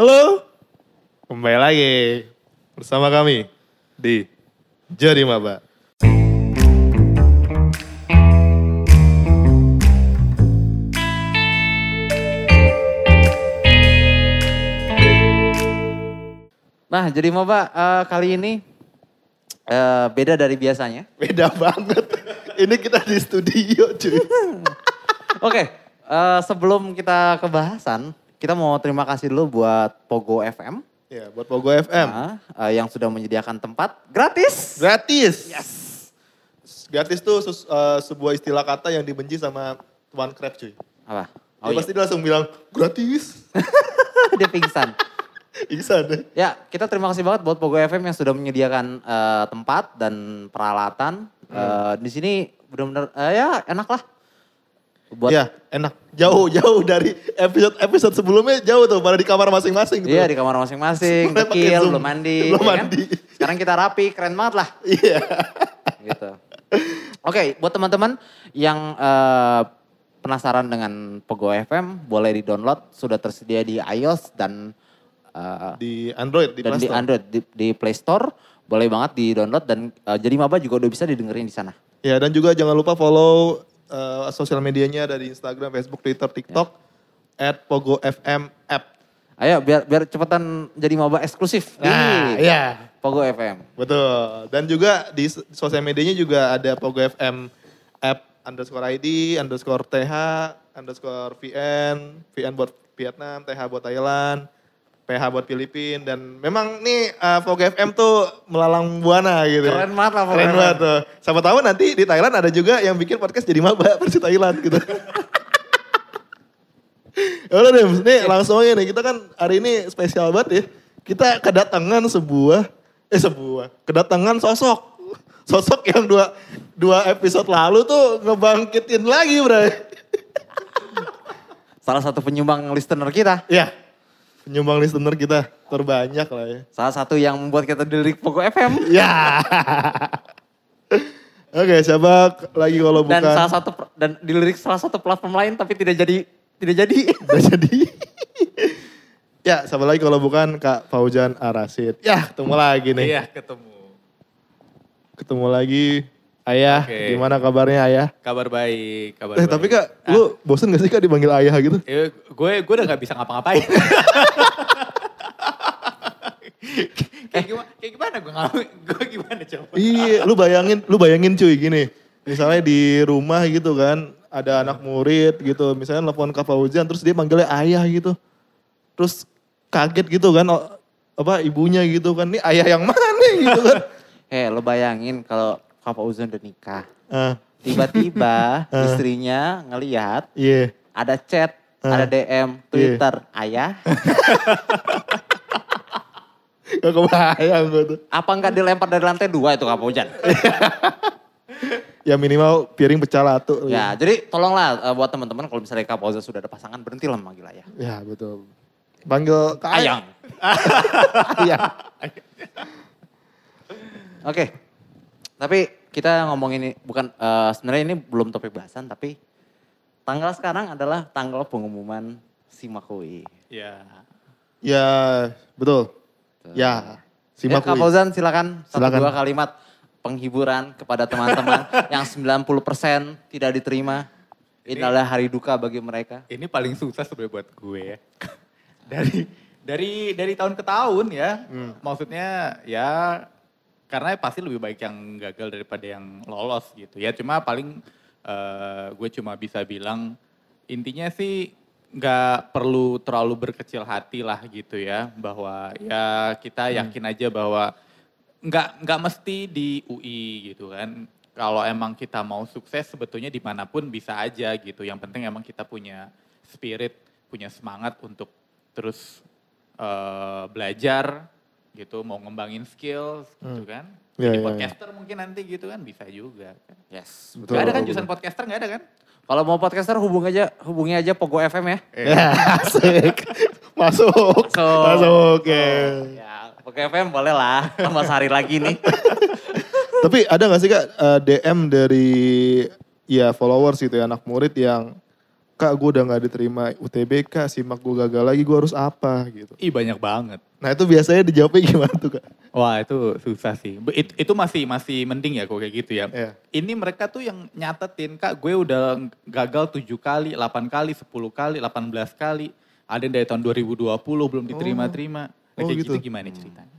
Halo, kembali lagi bersama kami di Jadi Maba. Nah, jadi Maba eh, kali ini eh, beda dari biasanya. Beda banget. Ini kita di studio cuy. Oke, eh, sebelum kita ke bahasan, kita mau terima kasih dulu buat Pogo FM Ya, buat Pogo FM. nah, eh, yang sudah menyediakan tempat gratis. Gratis. Yes. Gratis tuh eh, sebuah istilah kata yang dibenci sama Tuan Crab cuy. Apa? Dia pasti dia langsung bilang gratis. Dia pingsan. Bisa deh. Ya, kita terima kasih banget buat Pogo FM yang sudah menyediakan eh, tempat dan peralatan. Eh, di sini benar-benar eh, ya enak lah. Buat Iya, enak. Jauh-jauh dari episode-episode sebelumnya jauh tuh pada di kamar masing-masing gitu. Iya di kamar masing-masing, Zoom. belum mandi. Belum ya kan? mandi. Sekarang kita rapi, keren banget lah. Iya. gitu. Oke, buat teman-teman yang eh, penasaran dengan Pogo FM, boleh di-download. Sudah tersedia di iOS dan eh, Di Android, di dan Play di Store. Android di, di Play Store. Boleh banget di-download dan eh, jadi maba juga udah bisa didengerin di sana. Ya dan juga jangan lupa follow eh, sosial medianya dari Instagram, Facebook, Twitter, TikTok at Pogo FM app. Ayo biar biar cepetan jadi maba eksklusif Nah, di iya. Pogo FM. Betul. Dan juga di sosial medianya juga ada Pogo FM app underscore ID, underscore TH, underscore VN, VN buat Vietnam, TH buat Thailand, PH buat Filipin dan memang nih eh, Pogo FM tuh melalang buana gitu. ya. Keren banget lah Keren banget tuh. Siapa tahu nanti di Thailand ada juga yang bikin podcast jadi maba versi Thailand gitu. Ya Udah deh, nih langsung aja nih. Kita kan hari ini spesial banget ya. Kita kedatangan sebuah, eh sebuah, kedatangan sosok. Sosok yang dua, dua episode lalu tuh ngebangkitin lagi bro. Salah satu penyumbang listener kita. Ya, penyumbang listener kita terbanyak lah ya. Salah satu yang membuat kita dilirik Pogo FM. Ya. Oke, siapa lagi kalau bukan? Dan salah satu dan dilirik salah satu platform lain tapi tidak jadi tidak jadi. Udah jadi. ya, siapa lagi kalau bukan Kak Fauzan Arasid. Ya, ketemu lagi nih. Iya ketemu. Ketemu lagi. Ayah, Oke. gimana kabarnya Ayah? Kabar baik, kabar Eh, baik. tapi Kak, lu bosen gak sih Kak dipanggil Ayah gitu? Eh, gue gue udah gak bisa ngapa-ngapain. kayak gimana? Kayak gimana gue ngapain? Gue gimana coba? Iya, lu bayangin, lu bayangin cuy gini. Misalnya di rumah gitu kan, ada anak murid gitu, misalnya nelfon Kak Fauzan, terus dia manggilnya ayah gitu. Terus kaget gitu kan, apa ibunya gitu kan, ini ayah yang mana nih gitu kan. Eh, lo bayangin kalau Kak Fauzan udah nikah. Ah, Tiba-tiba istrinya ngelihat iya. ada chat, Ah. ada DM, Twitter, ayah. Gak kebayang gue tuh. Apa enggak dilempar dari lantai dua itu Kak Fauzan? Ya minimal piring pecah latu. ya, jadi tolonglah eh, buat teman-teman kalau misalnya Kak Fauzan sudah ada pasangan, berhentilah memanggil ayah. Ya betul. Panggil Kak Ayang. Ayah. Oke. Tapi kita ngomongin ini bukan eh, sebenarnya ini belum topik bahasan tapi tanggal sekarang adalah tanggal pengumuman Simakui. Ya. Ya betul. Ya. Simak ya, Kak Wi. Fauzan silakan satu Silakan. dua kalimat penghiburan kepada teman-teman yang 90% tidak diterima. Ini Ini- adalah hari duka bagi mereka. Ini paling susah sebenarnya buat gue ya. dari dari dari tahun ke tahun ya. Maksudnya ya karena pasti lebih baik yang gagal daripada yang lolos gitu ya. Cuma paling eh, gue cuma bisa bilang intinya sih nggak perlu terlalu berkecil hati lah gitu ya bahwa ya kita yakin aja bahwa nggak nggak mesti di UI gitu kan. Kalau emang kita mau sukses sebetulnya di mana pun bisa aja gitu. Yang penting emang kita punya spirit, punya semangat untuk terus eh, belajar gitu, mau ngembangin skills gitu kan. Ya, Jadi ya, ya. podcaster mungkin nanti gitu kan bisa juga. Kan. Yes. Betul, Gak ada kan jurusan podcaster gak ada kan? Kalau mau podcaster hubung aja hubungi aja Pogo FM ya. Ya asik. Masuk. Masuk. Masuk. ya. Ya, Pogo FM boleh lah. Tambah sehari lagi nih. Tapi ada gak sih Kak eh, DM dari ya followers gitu ya anak murid yang kak gue udah gak diterima UTBK, simak gue gagal lagi, gue harus apa gitu. Ih banyak banget. Nah itu biasanya dijawabnya gimana tuh kak? Wah itu susah sih. It- itu masih masih mending ya kok kayak gitu ya. Iya. Ini mereka tuh yang nyatetin kak gue udah gagal 7 kali, 8 kali, 10 kali, 18 kali. Ada yang dari tahun 2020 belum diterima-terima. Nah, Oh, kayak gitu. gitu. gimana ceritanya?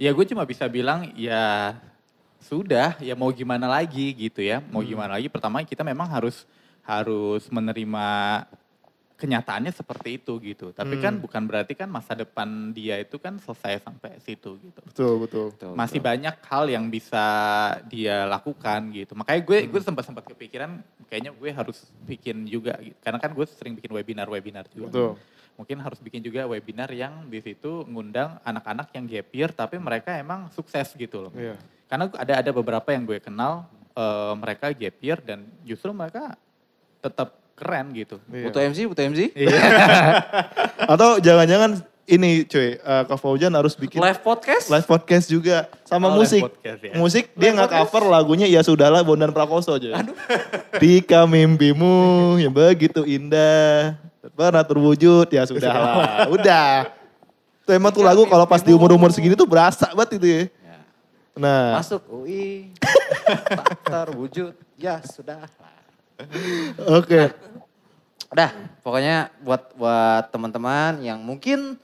Ya gue cuma bisa bilang ya sudah ya mau gimana lagi gitu ya. Mau gimana lagi pertama kita memang harus harus menerima kenyataannya seperti itu gitu. Tapi kan bukan berarti kan masa depan dia itu kan selesai sampai situ gitu Betul, betul. Betul, masih betul. banyak hal yang bisa dia lakukan gitu. Makanya gue gue sempat sempat kepikiran kayaknya gue harus bikin juga gitu. Karena kan gue sering bikin webinar-webinar juga. Betul. Mungkin harus bikin juga webinar yang di situ ngundang anak-anak yang gap year tapi mereka emang sukses gitu loh. Iya. Karena ada ada beberapa yang gue kenal eh, mereka gap year dan justru mereka tetap keren gitu. Iya. Butuh MC, butuh MC. Atau jangan-jangan ini cuy, eh, Kak Fauzan harus bikin Live podcast. live podcast juga sama Oh, live musik. podcast ya. Musik dia nggak cover lagunya ya sudahlah Bondan Prakoso aja. Aduh. Tika mimpimu yang begitu indah pernah terwujud ya sudahlah. Udah. Itu emang tuh lagu kalau pas di umur-umur segini tuh berasa banget itu ya. Ya. Nah, Masuk UI. tak terwujud. Ya sudah. Oke. Udah, pokoknya buat buat teman-teman yang mungkin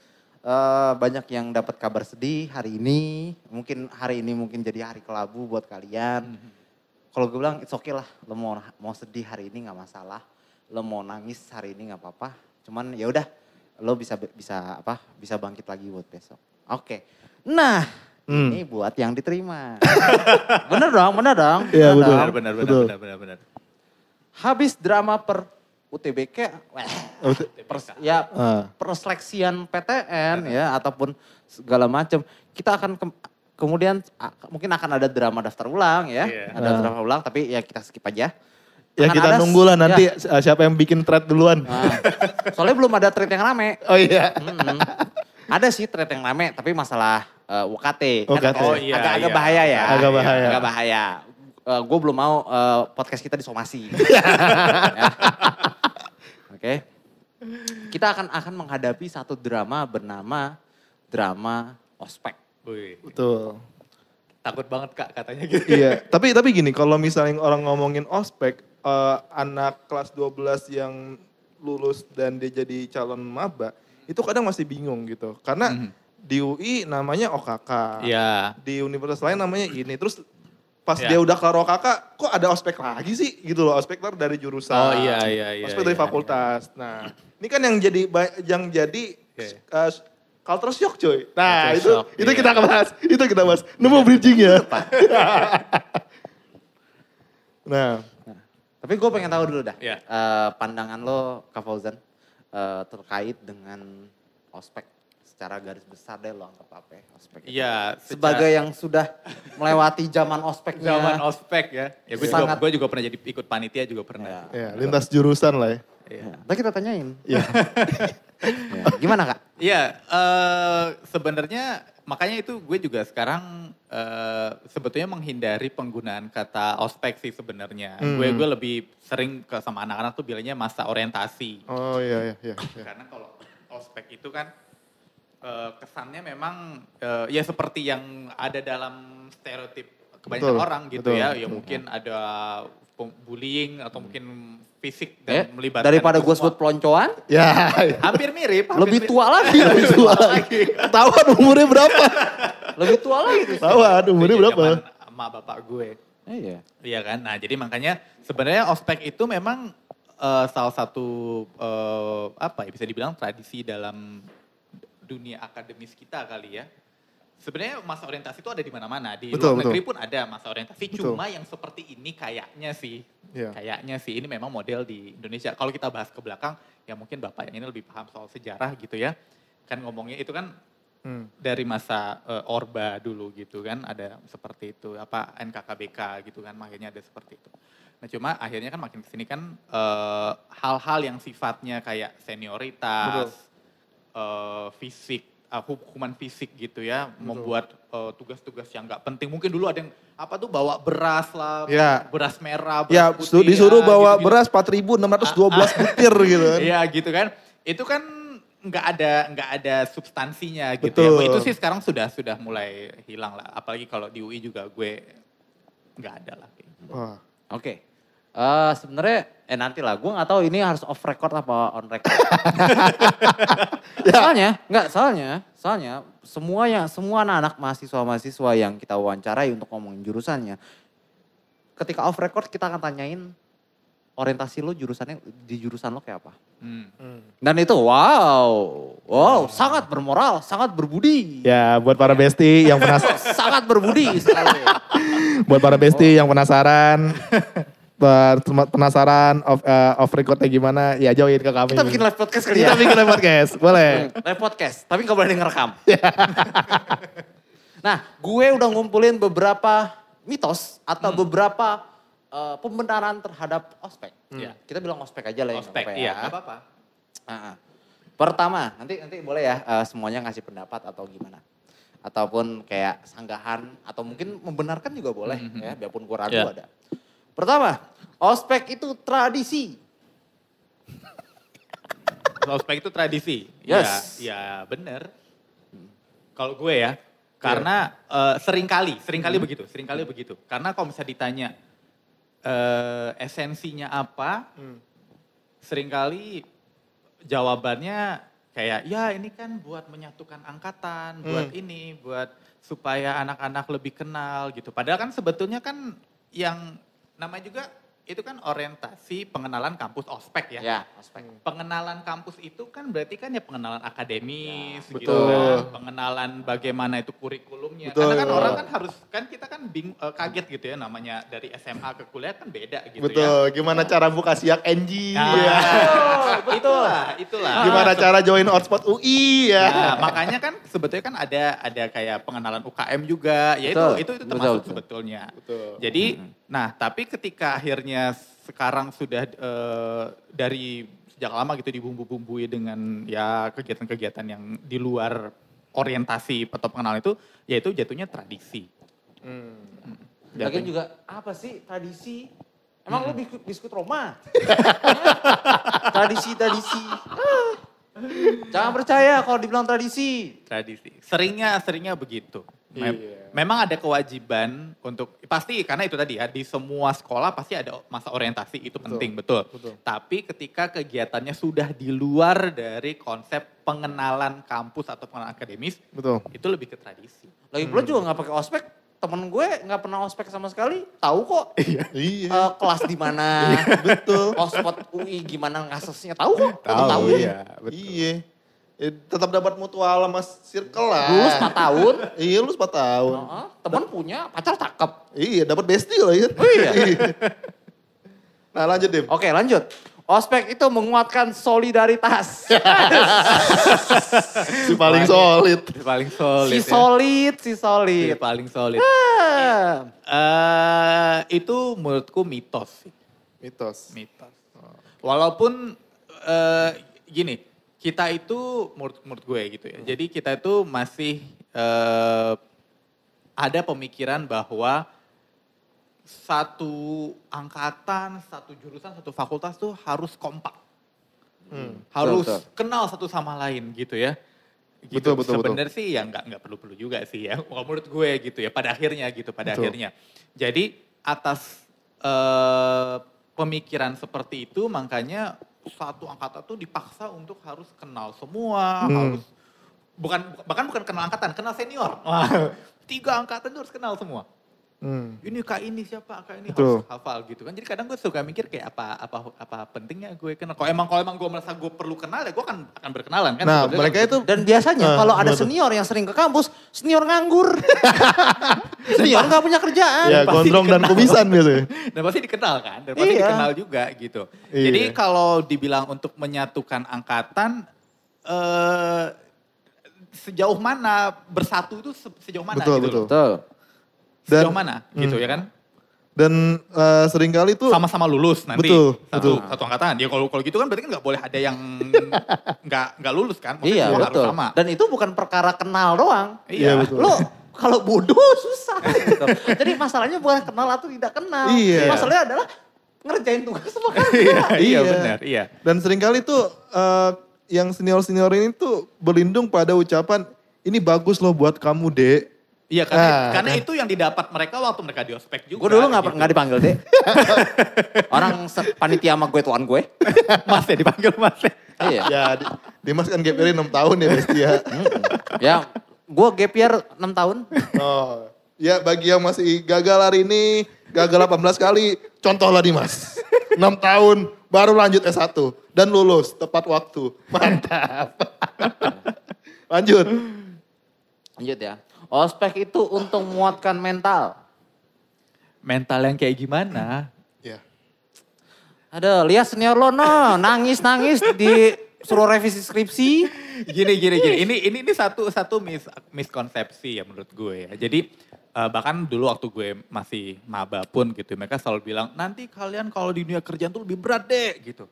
eh, banyak yang dapat kabar sedih hari ini, mungkin hari ini mungkin jadi hari kelabu buat kalian. Kalau gue bilang it's okay lah, lo mau mau sedih hari ini nggak masalah, lo mau nangis hari ini nggak apa-apa. Cuman ya udah, lo bisa bisa apa? Bisa bangkit lagi buat besok. Oke. Nah, Hmm. ini buat yang diterima. bener dong, bener dong. Iya, bener betul. dong. Benar benar benar Betul. benar benar benar. Habis drama per UTBK, weh, pers- ya Ah. perseleksian PTN ya ataupun segala macam kita akan ke- kemudian a- mungkin akan ada drama daftar ulang ya Iya. ada Ah. drama ulang tapi ya kita skip aja Ya Akan kita ada- nunggulah nanti ya. eh, siapa yang bikin thread duluan. Nah, soalnya belum ada thread yang rame Oh iya. Mm-mm. ada sih thread yang rame tapi masalah eh, UKT Kan UKT. Oh, iya, agak-agak iya. bahaya ya Agak bahaya. agak bahaya gue belum mau eh, podcast kita disomasi Ya. oke kita akan akan menghadapi satu drama bernama drama ospek Wih, Betul. takut banget kak katanya gitu. iya, tapi tapi gini, kalau misalnya orang ngomongin ospek, eh, anak kelas 12 yang lulus dan dia jadi calon maba, itu kadang masih bingung gitu. Karena Mhm. di UI namanya OKK. Iya. Di universitas lain namanya ini. Terus pas Iya. dia udah kelar OKK, kok ada ospek lagi sih? Gitu loh, ospek dari jurusan. Oh, iya, iya, iya, Ospek dari iya, fakultas. Nah, ini kan yang jadi yang jadi Oke. eh, culture shock coy. Nah, Culture itu shock, itu iya. kita bahas. Itu kita bahas. Nemu bridging ya. nah, tapi gue pengen tahu dulu dah Iya. eh, pandangan lo Kak Fauzan eh, terkait dengan ospek secara garis besar deh lo anggap apa ya ospek itu? Iya. sebagai yang sudah melewati zaman ospeknya zaman ospek ya. Ya gue juga, Sangat- gue juga pernah jadi ikut panitia juga pernah. ya lintas jurusan lah ya. Iya. Ya, ntar kita tanyain Iya. Ya, gimana kak Iya, eh, sebenarnya makanya itu gue juga sekarang eh, sebetulnya menghindari penggunaan kata ospek sih sebenarnya. Hmm. Gue gue lebih sering ke sama anak-anak tuh bilangnya masa orientasi. Oh iya iya iya. iya. Karena kalau ospek itu kan eh, kesannya memang eh, ya seperti yang ada dalam stereotip kebanyakan Betul, orang gitu betul, ya. Ya betul. mungkin ada pem- bullying atau mungkin fisik Eh, dan melibatkan daripada gue sebut peloncoan Ya, iya. hampir mirip. hampir lebih mirip. tua lagi lebih tua lagi. Ketahuan umurnya berapa? lebih tua lagi Ketahuan umurnya berapa? Sama bapak gue. iya Iya kan? Nah jadi makanya sebenarnya ospek itu memang eh, salah satu eh, apa ya bisa dibilang tradisi dalam dunia akademis kita kali ya. Sebenarnya masa orientasi itu ada di mana-mana. Di Betul, luar negeri betul. pun ada masa orientasi. Betul. Cuma yang seperti ini kayaknya sih. Iya. Kayaknya sih ini memang model di Indonesia. Kalau kita bahas ke belakang, ya mungkin Bapak yang ini lebih paham soal sejarah gitu ya. Kan ngomongnya itu kan Hmm. dari masa eh, Orba dulu gitu kan ada seperti itu apa NKKBK gitu kan makanya ada seperti itu. Nah cuma akhirnya kan makin ke sini kan eh, hal-hal yang sifatnya kayak senioritas, eh, fisik uh, hukuman fisik gitu ya, membuat uh, tugas-tugas yang nggak penting. Mungkin dulu ada yang apa tuh bawa beras lah, Ya. beras merah, beras Ya, putih, su- disuruh ya, bawa gitu-gitu. beras 4.612 butir gitu kan. Iya gitu kan. Itu kan nggak ada nggak ada substansinya gitu Betul. ya. Itu sih sekarang sudah sudah mulai hilang lah. Apalagi kalau di UI juga gue nggak ada lah. Wah. Oke. Eh sebenarnya eh nanti lah, gue nggak tahu ini harus off record apa on record. Soalnya, nggak soalnya, soalnya semua yang semua anak-anak mahasiswa-mahasiswa yang kita wawancarai untuk ngomongin jurusannya, ketika off record kita akan tanyain orientasi lo jurusannya di jurusan lo kayak apa. Hmm. Dan itu wow, wow sangat bermoral, sangat berbudi. Ya, buat para besti yang penasaran, sangat berbudi sekali. buat para besti yang penasaran, penasaran off, eh, off recordnya gimana, ya join ke kami. Kita bikin live podcast kali Kita ya. bikin live podcast, boleh. Live podcast, tapi gak boleh ngerekam. nah, gue udah ngumpulin beberapa mitos atau beberapa eh, pembenaran terhadap ospek. Ya, kita bilang ospek aja lah ya. nggak Ospek, iya ya. nggak apa-apa. Ah. Pertama, nanti nanti boleh ya eh, semuanya ngasih pendapat atau gimana. Ataupun kayak sanggahan atau mungkin membenarkan juga boleh ya, biarpun gue ragu Ya. ada. Pertama, ospek itu tradisi. Ospek itu tradisi. Yes. Ya, ya bener. Kalau gue ya, karena eh, sering kali, sering kali begitu, sering kali begitu. Karena kalau misalnya ditanya eh, esensinya apa, sering kali jawabannya kayak ya ini kan buat menyatukan angkatan, buat ini, buat supaya anak-anak lebih kenal gitu. Padahal kan sebetulnya kan yang namanya juga itu kan orientasi pengenalan kampus ospek ya Ya, ospek. pengenalan kampus itu kan berarti kan ya pengenalan akademis Ya, gitu betul. kan. Pengenalan bagaimana itu kurikulumnya. Betul. Karena kan orang kan harus kan kita kan bing, eh, kaget gitu ya namanya dari SMA ke kuliah kan beda gitu ya. Betul, gimana cara buka siak NG, Nah, ya. itulah, itulah. gimana cara join hotspot UI ya. Nah, makanya kan sebetulnya kan ada ada kayak pengenalan UKM juga, ya itu Betul, itu itu betul, termasuk betul. sebetulnya. Betul. Jadi, nah tapi ketika akhirnya sekarang sudah eh, dari sejak lama gitu dibumbu-bumbui dengan ya kegiatan-kegiatan yang di luar orientasi atau pengenalan itu, yaitu jatuhnya tradisi. Hmm. Lagian juga apa sih tradisi? Emang lu biskut, biskut Roma? Tradisi-tradisi. Ah. Jangan percaya kalau dibilang tradisi. tradisi. Seringnya seringnya begitu. Iya. Memang ada kewajiban untuk pasti karena itu tadi ya di semua sekolah pasti ada masa orientasi itu penting betul. betul. Tapi ketika kegiatannya sudah di luar dari konsep pengenalan kampus atau pengenalan akademis Betul. itu lebih ke tradisi. Lagi pula juga nggak pakai ospek. Temen gue nggak pernah ospek sama sekali. Tahu kok Iya. eh, kelas di mana, Betul. ospot UI gimana ngasesnya tahu kok. Tahu, tahu. iya. betul. Iya. Ya, tetap dapat mutual sama circle lah. Lulus 4 tahun. Iya, lulus 4 tahun. Heeh, temen punya pacar cakep. Iya, dapat bestie loh ya. Oh iya. nah, lanjut, Dim. Oke lanjut. Ospek itu menguatkan solidaritas. Si paling solid. Si paling solid. si ya. solid, si Si solid. paling solid. Ah. Eh, itu menurutku mitos sih. Mitos. mitos. Walaupun eh, gini, kita itu menurut menurut gue gitu ya. Jadi kita itu masih eh, ada pemikiran bahwa satu angkatan, satu jurusan, satu fakultas tuh harus kompak. Hmm. Harus Betul, kenal satu sama lain gitu ya. Gitu. Betul, betul, Sebenarnya sih ya nggak nggak perlu-perlu juga sih ya. Kalau menurut gue gitu ya. Pada akhirnya gitu, pada Betul. akhirnya. Jadi atas eh, pemikiran seperti itu makanya satu angkatan tuh dipaksa untuk harus kenal semua, Hmm. harus bukan bahkan bukan kenal angkatan, kenal senior. Wah, tiga angkatan tuh harus kenal semua. Hmm. Ini kak ini siapa, kak ini Betul. harus hafal gitu kan. Jadi kadang gue suka mikir kayak apa apa apa pentingnya gue kenal. Kalau emang kalau emang gue merasa gue perlu kenal ya gue akan akan berkenalan kan. Nah, mereka kan itu Dan biasanya Ah, kalau ada senior yang sering ke kampus, senior nganggur. senior nggak punya kerjaan. ya pasti gondrong dan dikenal. kumisan biasanya. dan pasti dikenal kan, dan pasti Iya. dikenal juga gitu. Iya. Jadi kalau dibilang untuk menyatukan angkatan, eh sejauh mana bersatu itu se- sejauh mana Betul, gitu betul. loh. Betul. Sejauh Dan- mana gitu Hmm. ya kan? Dan eh, sering kali tuh Sama-sama lulus nanti. Betul, Satu, betul. satu angkatan. Ya kalau kalau gitu kan berarti kan nggak boleh ada yang nggak nggak lulus kan? Maksudnya Iya betul. Harus sama. Dan itu bukan perkara kenal doang. Iya, betul. Lo kalau bodoh susah gitu. Jadi masalahnya bukan kenal atau tidak kenal. Iya. Masalahnya adalah ngerjain tugas sama iya, kerja. iya Iya. benar, iya. Dan sering kali tuh eh, yang senior-senior ini tuh berlindung pada ucapan ini bagus loh buat kamu dek. Iya karena Ah, karena kan. itu yang didapat mereka waktu mereka di ospek juga. Gue dulu gak, gitu. nggak dipanggil deh. Orang panitia sama gue tuan gue. Mas ya dipanggil Mas ya. iya. Ya Di- Dimas kan gap year 6 tahun ya Bestia. Ya, gue gap year 6 tahun. Oh. Ya bagi yang masih gagal hari ini, gagal 18 kali, contohlah Dimas. 6 tahun baru lanjut S1 dan lulus tepat waktu. Mantap. Lanjut. Lanjut ya. Ospek itu untuk menguatkan mental. Mental yang kayak gimana? Ya. Ada, lihat senior lo no, nangis-nangis di suruh revisi skripsi. Gini gini gini. Ini ini ini satu satu mis miskonsepsi ya menurut gue ya. Jadi eh, bahkan dulu waktu gue masih maba pun gitu mereka selalu bilang nanti kalian kalau di dunia kerjaan tuh lebih berat deh gitu.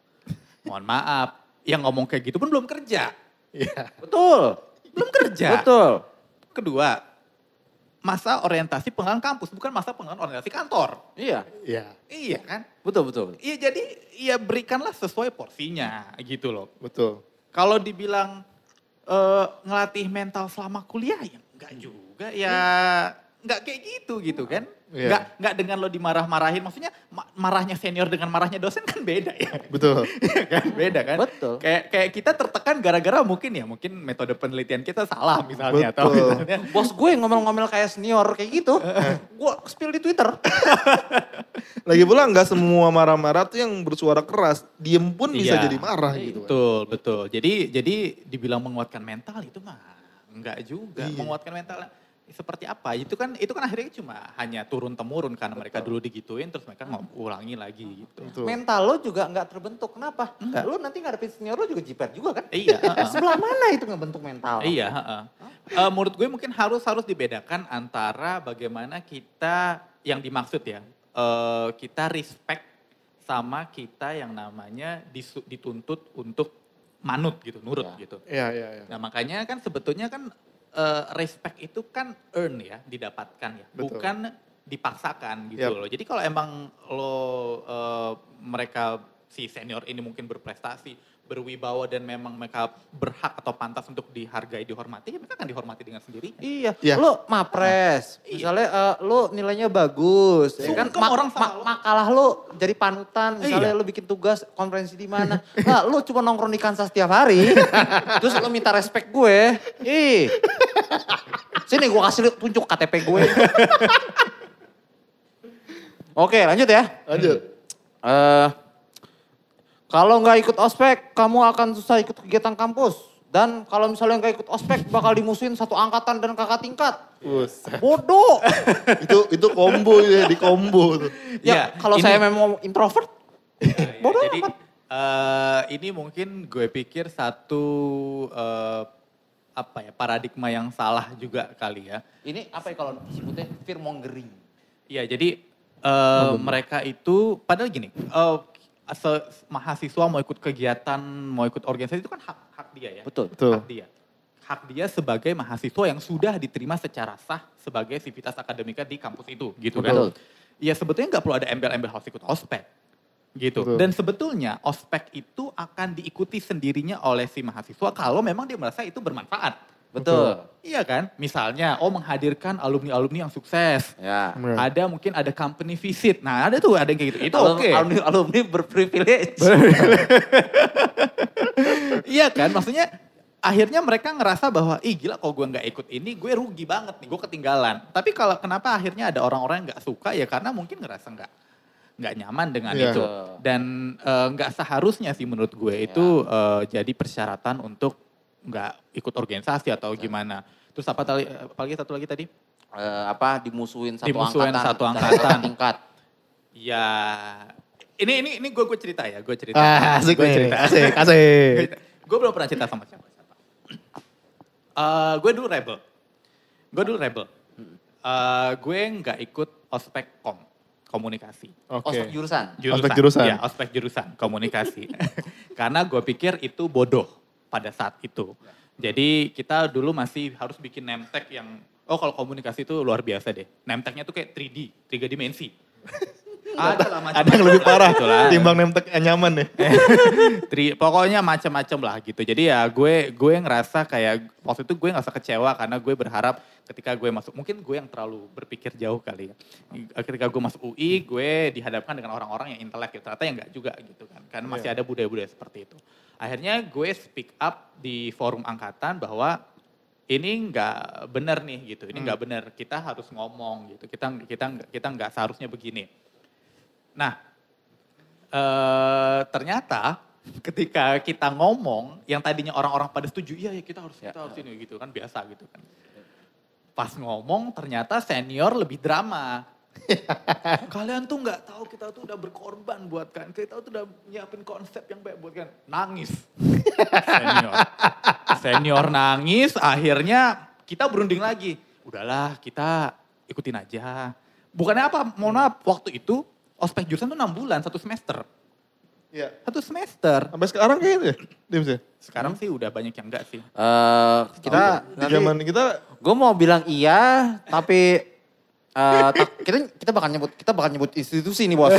Mohon maaf, yang ngomong kayak gitu pun belum kerja. Iya. Betul, Belum kerja. betul. Kedua, masa orientasi pengenalan kampus bukan masa pengenalan orientasi kantor. Iya, Iya. Iya kan? betul, betul. Iya jadi ya berikanlah sesuai porsinya gitu loh. Betul. Kalau dibilang eh, ngelatih mental selama kuliah ya enggak juga ya enggak kayak gitu gitu kan. Enggak enggak dengan lo dimarah-marahin maksudnya ma- marahnya senior dengan marahnya dosen kan beda ya. Betul. Iya kan beda kan. Betul. Kayak kayak kita tertekan gara-gara mungkin ya mungkin metode penelitian kita salah misalnya atau Betul. misalnya Bos gue ngomel-ngomel kayak senior kayak gitu. gue spill di Twitter. Lagi pula nggak semua marah-marah tuh yang bersuara keras. Diem pun bisa Iya. jadi marah gitu kan. Betul, betul. Jadi jadi dibilang menguatkan mental itu mah enggak juga. Iya. Menguatkan mental seperti apa? Itu kan itu kan akhirnya cuma hanya turun temurun karena mereka dulu digituin terus mereka ngom- ulangi lagi gitu. Betul. Mental lo juga nggak terbentuk. Kenapa? Enggak. Lo nanti ngadepin senior lo juga jiper juga kan? Iya, heeh. Sebelah mana itu ngebentuk mental? Iya, heeh. Eh, menurut gue mungkin harus harus dibedakan antara bagaimana kita yang dimaksud ya, eh, kita respect sama kita yang namanya disu- dituntut untuk manut gitu, nurut Ya. gitu. Iya, iya, iya. Nah makanya kan sebetulnya kan eh, respect itu kan earn ya, didapatkan ya, Betul. bukan dipaksakan gitu Yap. loh. Jadi kalau emang lo eh, mereka si senior ini mungkin berprestasi, berwibawa dan memang mereka berhak atau pantas untuk dihargai, dihormati, ya mereka akan dihormati dengan sendirinya. Iya, Iya. lo mapres. Iya. Misalnya eh, lo nilainya bagus, ya kan? Sungkem orang sama lo. makalah lo jadi panutan. Misalnya Iya. lo bikin tugas konferensi di mana, nah, lo cuma nongkrong di Kansas setiap hari, terus lo minta respect gue. Ih, sini gue kasih lu- tunjuk KTP gue. Oke, lanjut ya. Lanjut. Eh, kalau nggak ikut ospek, kamu akan susah ikut kegiatan kampus. Dan kalau misalnya nggak ikut ospek, bakal dimusuhin satu angkatan dan kakak tingkat. Buset. Bodoh. itu itu combo ya, di combo tuh. ya, Iya, kalau ini- saya memang introvert, Ya, Bodoh Jadi amat. eh, ini mungkin gue pikir satu eh, apa ya paradigma yang salah juga kali ya. ini apa ya kalau disebutnya fear mongering. Iya, jadi eh, mereka itu padahal gini, eh, se- mahasiswa mau ikut kegiatan, mau ikut organisasi itu kan hak hak dia ya. Betul. Betul. Hak dia. Hak dia sebagai mahasiswa yang sudah diterima secara sah sebagai sivitas akademika di kampus itu, gitu Betul. kan. Ya sebetulnya nggak perlu ada embel-embel harus ikut ospek. Gitu. Betul. Dan sebetulnya ospek itu akan diikuti sendirinya oleh si mahasiswa kalau memang dia merasa itu bermanfaat. Betul. Iya kan? Misalnya, oh menghadirkan alumni-alumni yang sukses. Ya. Ya. Ada mungkin ada company visit. Nah ada tuh ada yang kayak gitu. Itu oke. Alumni, alumni berprivilege. iya kan? Maksudnya akhirnya mereka ngerasa bahwa ih gila kalau gue nggak ikut ini gue rugi banget nih gue ketinggalan. Tapi kalau kenapa akhirnya ada orang-orang yang nggak suka ya karena mungkin ngerasa nggak nggak nyaman dengan Iya. itu dan eh, nggak seharusnya sih menurut gue itu eh, jadi persyaratan untuk nggak ikut organisasi atau gimana. Terus apa tadi apalagi satu lagi tadi? Eh, apa dimusuhin satu Dimusuhin angkatan satu angkatan. tingkat. Ya ini ini ini gue gue cerita ya, gue cerita. Ah, asik Gue nih. cerita. Asik, asik. gue belum pernah cerita sama siapa siapa. Eh, gue dulu rebel. Gue dulu rebel. Eh, gue nggak ikut ospek kom. komunikasi. Oke. Ospek jurusan. Ospek jurusan. Ya, ospek jurusan, komunikasi. Karena gue pikir itu bodoh pada saat itu. Jadi kita dulu masih harus bikin name tag yang, oh kalau komunikasi itu luar biasa deh. Name tagnya tuh kayak 3D, tiga dimensi. ada lah Ada yang lebih parah lah. timbang nemtek nyaman ya. Tri, pokoknya macam-macam lah gitu. Jadi ya gue gue ngerasa kayak waktu itu gue ngerasa kecewa karena gue berharap ketika gue masuk mungkin gue yang terlalu berpikir jauh kali ya. Ketika gue masuk UI gue dihadapkan dengan orang-orang yang intelek gitu. Ternyata ya enggak juga gitu kan. Karena masih ada budaya-budaya seperti itu. Akhirnya gue speak up di forum angkatan bahwa ini nggak benar nih gitu. Ini nggak benar. Kita harus ngomong gitu. Kita kita kita nggak seharusnya begini. Nah, eh ternyata ketika kita ngomong yang tadinya orang-orang pada setuju, iya ya kita harus kita harus ini gitu kan biasa gitu kan. Pas ngomong ternyata senior lebih drama. Kalian tuh nggak tahu kita tuh udah berkorban buat kan, kita tuh udah nyiapin konsep yang baik buat kan. Nangis. Senior. Senior nangis, akhirnya kita berunding lagi. Udahlah kita ikutin aja. Bukannya apa, mohon maaf, waktu itu ospek jurusan tuh 6 bulan, satu semester. Iya. Satu semester. Sampai sekarang kayak gitu ya, Dims ya? Sekarang sih udah banyak yang enggak sih. Eh, kita Di zaman kita gue mau bilang iya, tapi eh, tak- kita kita bakal nyebut kita bakal nyebut institusi nih bos.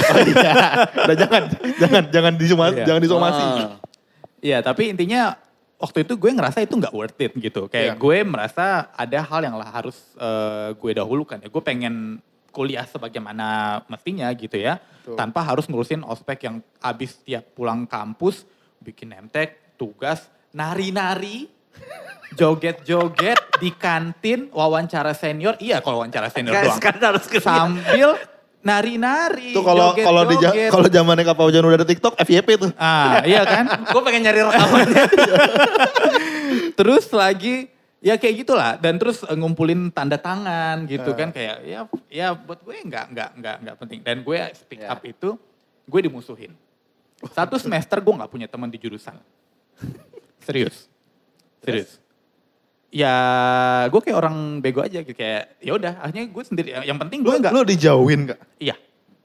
udah jangan jangan jangan disomasi, Iya. jangan disomasi. Ah. Iya, tapi intinya waktu itu gue ngerasa itu nggak worth it gitu. Kayak Iya. gue merasa ada hal yang lah harus eh, gue dahulukan ya. Gue pengen kuliah sebagaimana mestinya gitu ya. Betul. Tanpa harus ngurusin ospek yang abis tiap pulang kampus, bikin nemtek, tugas, nari-nari, joget-joget di kantin, wawancara senior. Iya kalau wawancara senior Guys, doang. kan harus ke Sambil nari-nari, Tuh kalau kalau di kalau zamannya Kak Paujan udah ada TikTok, FYP tuh. Ah, iya kan? gue pengen nyari rekamannya. terus lagi ya kayak gitulah dan terus eh, ngumpulin tanda tangan gitu Ah. kan kayak ya ya buat gue nggak nggak nggak nggak penting dan gue speak Ya. up itu gue dimusuhin satu semester gue nggak punya teman di jurusan serius serius ya gue kayak orang bego aja gitu kayak ya udah akhirnya gue sendiri yang penting gue nggak lu dijauhin Kak? iya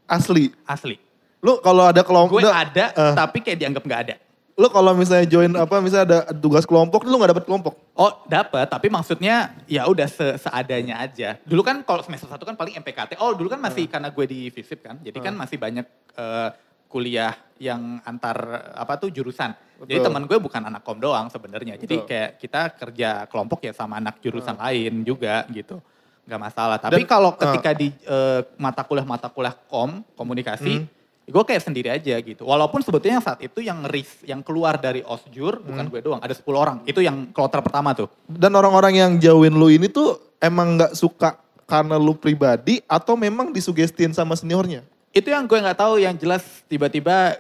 Asli. asli Lu kalau ada kelompok gue ada eh. tapi kayak dianggap nggak ada lu kalau misalnya join apa misalnya ada tugas kelompok lu nggak dapet kelompok. Oh dapat, tapi maksudnya ya udah se seadanya aja. Dulu kan kalau semester satu kan paling MPKT. Oh dulu kan masih karena gue di FISIP kan, jadi kan masih banyak eh, kuliah yang antar apa tuh jurusan. Jadi Betul. teman gue bukan anak kom doang sebenarnya. Jadi Betul. kayak kita kerja kelompok ya sama anak jurusan lain juga gitu. Nggak masalah. Tapi kalau ah. ketika di eh, mata kuliah-mata kuliah kom, komunikasi, Hmm. gue kayak sendiri aja gitu. Walaupun sebetulnya saat itu yang ris, yang keluar dari osjur bukan Hmm. gue doang, ada 10 orang. Itu yang kloter pertama tuh. Dan orang-orang yang jauhin lu ini tuh emang nggak suka karena lu pribadi atau memang disugestiin sama seniornya? Itu yang gue nggak tahu yang jelas tiba-tiba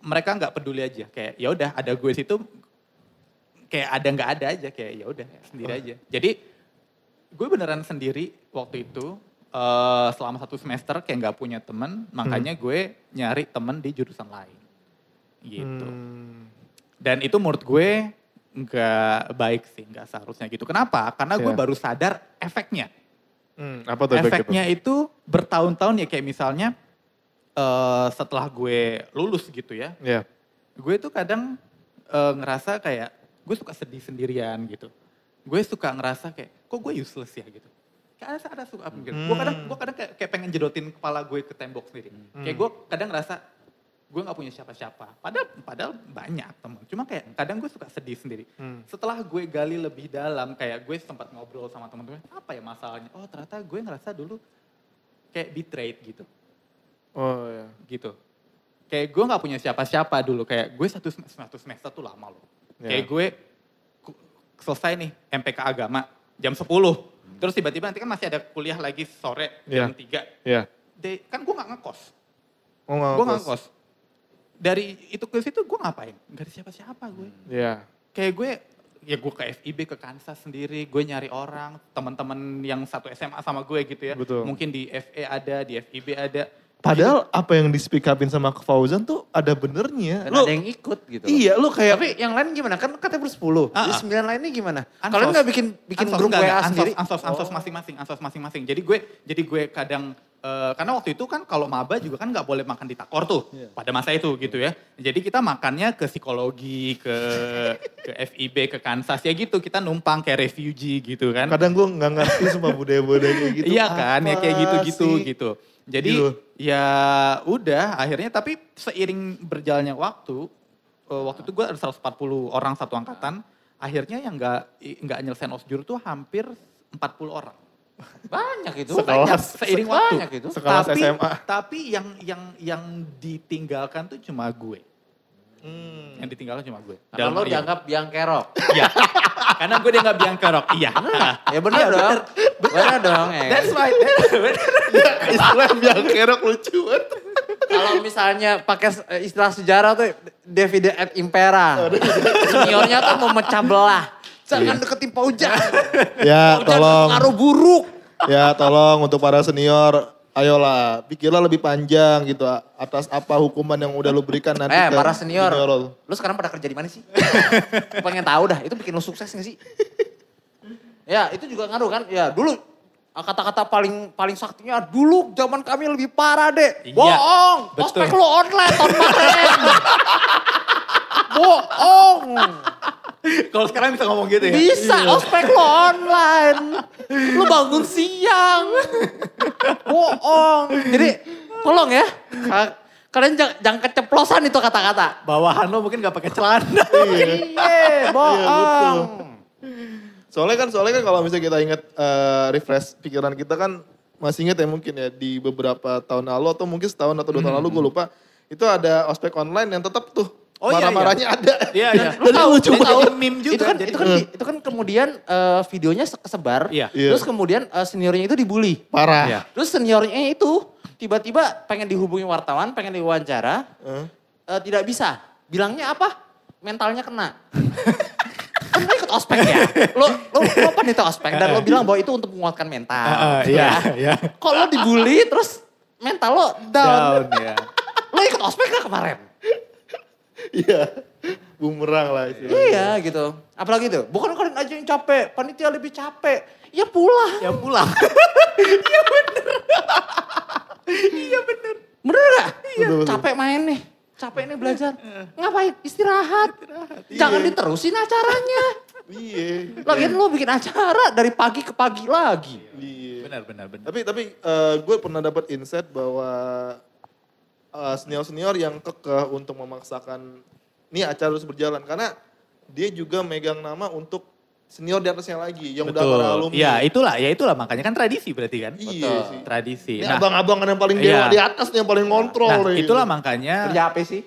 mereka nggak peduli aja. Kayak ya udah ada gue situ kayak ada nggak ada aja kayak ya udah sendiri aja. Jadi gue beneran sendiri waktu itu eh, selama satu semester kayak nggak punya temen makanya gue nyari temen di jurusan lain. Gitu. Hmm. dan itu menurut gue nggak baik sih nggak seharusnya gitu. Kenapa? Karena gue Iya. baru sadar efeknya. Hmm, apa tuh efeknya? efeknya itu bertahun-tahun ya kayak misalnya eh, setelah gue lulus gitu ya, Iya. gue tuh kadang eh, ngerasa kayak gue suka sedih sendirian gitu. Gue suka ngerasa kayak kok gue useless ya gitu. Kayak ada ada suka apa gitu. Gue kadang gue kadang kayak, kayak pengen jedotin kepala gue ke tembok sendiri. Kayak gue kadang ngerasa gue nggak punya siapa-siapa. Padahal padahal banyak teman. Cuma kayak kadang gue suka sedih sendiri. Hmm. Setelah gue gali lebih dalam, kayak gue sempat ngobrol sama teman-teman, apa ya masalahnya? Oh ternyata gue ngerasa dulu kayak betrayed gitu, Oh ya. gitu. Kayak gue nggak punya siapa-siapa dulu, kayak gue satu satu semester tuh lama loh. Ya. Kayak gue selesai nih MPK agama jam 10. Terus tiba-tiba nanti kan masih ada kuliah lagi sore jam Ya. 3. Iya. De- kan gue nggak ngekos, Oh nggak gue nggak ngekos. Dari itu ke situ gue ngapain? Gak ada siapa-siapa gue. Iya. kayak gue ya gue ke FIB ke Kansas sendiri gue nyari orang teman-teman yang satu SMA sama gue gitu ya Betul. mungkin di FE ada di FIB ada Padahal apa yang di speak upin sama Fauzan tuh ada benernya. Dan Lu, ada yang ikut gitu. iya lu kayak Tapi yang lain gimana? Kan katanya bersepuluh. Ah, Jadi ah. sembilan lainnya gimana? Kalian nggak bikin bikin Ansos, grup enggak, WA enggak, ansos, sendiri? ansos ansos Oh. masing-masing ansos masing-masing jadi gue jadi gue kadang eh, karena waktu itu kan kalau maba juga kan nggak boleh makan di takor tuh pada masa itu gitu ya. Jadi kita makannya ke psikologi, ke ke FIB, ke Kansas ya gitu. Kita numpang kayak refugee gitu kan. Kadang gue nggak ngerti sumpah budaya-budaya kayak gitu. iya kan, ya kayak gitu-gitu sih? gitu. Jadi Gitu. ya udah akhirnya tapi seiring berjalannya waktu, eh, waktu itu gue ada 140 orang satu angkatan, akhirnya yang nggak nggak nyelesain osjur tuh hampir 40 orang. Banyak itu. Sekelas. Banyak seiring waktu. Banyak itu. Sekelas tapi, SMA. Tapi yang yang yang ditinggalkan tuh cuma gue. Hmm. Yang ditinggalkan cuma gue. Karena Dalam lo dianggap biang kerok. Iya. Karena gue dianggap biang kerok. Iya. ya bener Iya, dong. Bener dong. ya. That's right. Bener. Ya, istilah biang kerok lucu banget. Kalau misalnya pakai eh, istilah sejarah tuh Davide et Impera. Seniornya tuh mau mecah belah. Jangan deketin Pak Ujang. Ya, Pak Ujang tolong. pengaruh buruk. Ya, tolong untuk para senior, ayolah pikirlah lebih panjang gitu atas apa hukuman yang udah lu berikan nanti Eh, ke para senior. junior lu. Lu sekarang pada kerja di mana sih? Pengen tahu dah, itu bikin lu sukses gak sih? Ya, itu juga ngaruh kan? Ya, dulu kata-kata paling paling saktinya dulu zaman kami lebih parah deh. Iya, Bohong. Ospek lu online tahun kemarin. Bohong. Kalau sekarang bisa ngomong gitu ya? Bisa, ospek lu online. Lu bangun siang. Bohong. Jadi tolong ya. ka- Kalian jangan, jangan keceplosan itu kata-kata. Bawahan lo mungkin gak pakai celana. Iya, bohong. Soalnya kan soalnya kan kalau misalnya kita ingat eh, refresh pikiran kita kan masih ingat ya mungkin ya di beberapa tahun lalu atau mungkin setahun atau dua tahun lalu gue lupa itu ada ospek online yang tetap tuh Oh, iya, iya. marah-marahnya ada. Iya, iya. Lu tahu, lucu banget. meme juga. Itu kan, jadi- itu kan, itu kan kemudian eh, videonya se- kesebar. Iya. Iya. Terus kemudian eh, seniornya itu dibully. Parah. Iya. Terus seniornya itu tiba-tiba pengen dihubungi wartawan, pengen diwawancara, Eh, eh, tidak bisa. Bilangnya apa? Mentalnya kena. kan lo ikut ospek ya? Lo, lo, lo panitia ospek dan lo bilang bahwa itu untuk menguatkan mental. Ah, ah, Iya, iya. Kok lo dibully terus mental lo down. Down ya. Lo ikut ospek gak kemarin? Iya. Bumerang lah istilahnya. Iya gitu. Apalagi tuh, bukan kalian aja yang capek, panitia lebih capek. Ya pulang. Ya pulang. Bener gak? Bener, bener. Capek main nih. Capek nih belajar. Ngapain? Istirahat. Jangan Iya. diterusin acaranya. Iya. Lagian lo bikin acara dari pagi ke pagi lagi. Iya. Benar, benar, benar. Tapi tapi gue pernah dapat insight bahwa senior senior yang kekeh untuk memaksakan ini acara terus berjalan karena dia juga megang nama untuk senior di atasnya lagi yang udah para alumni. Iya, itulah, ya itulah makanya kan tradisi berarti kan. Iya Betul. sih. Tradisi. Ini Nah, abang-abang kan yang paling dewa Iya. di atas nih yang paling ngontrol. nah, itulah makanya Kerja apa sih?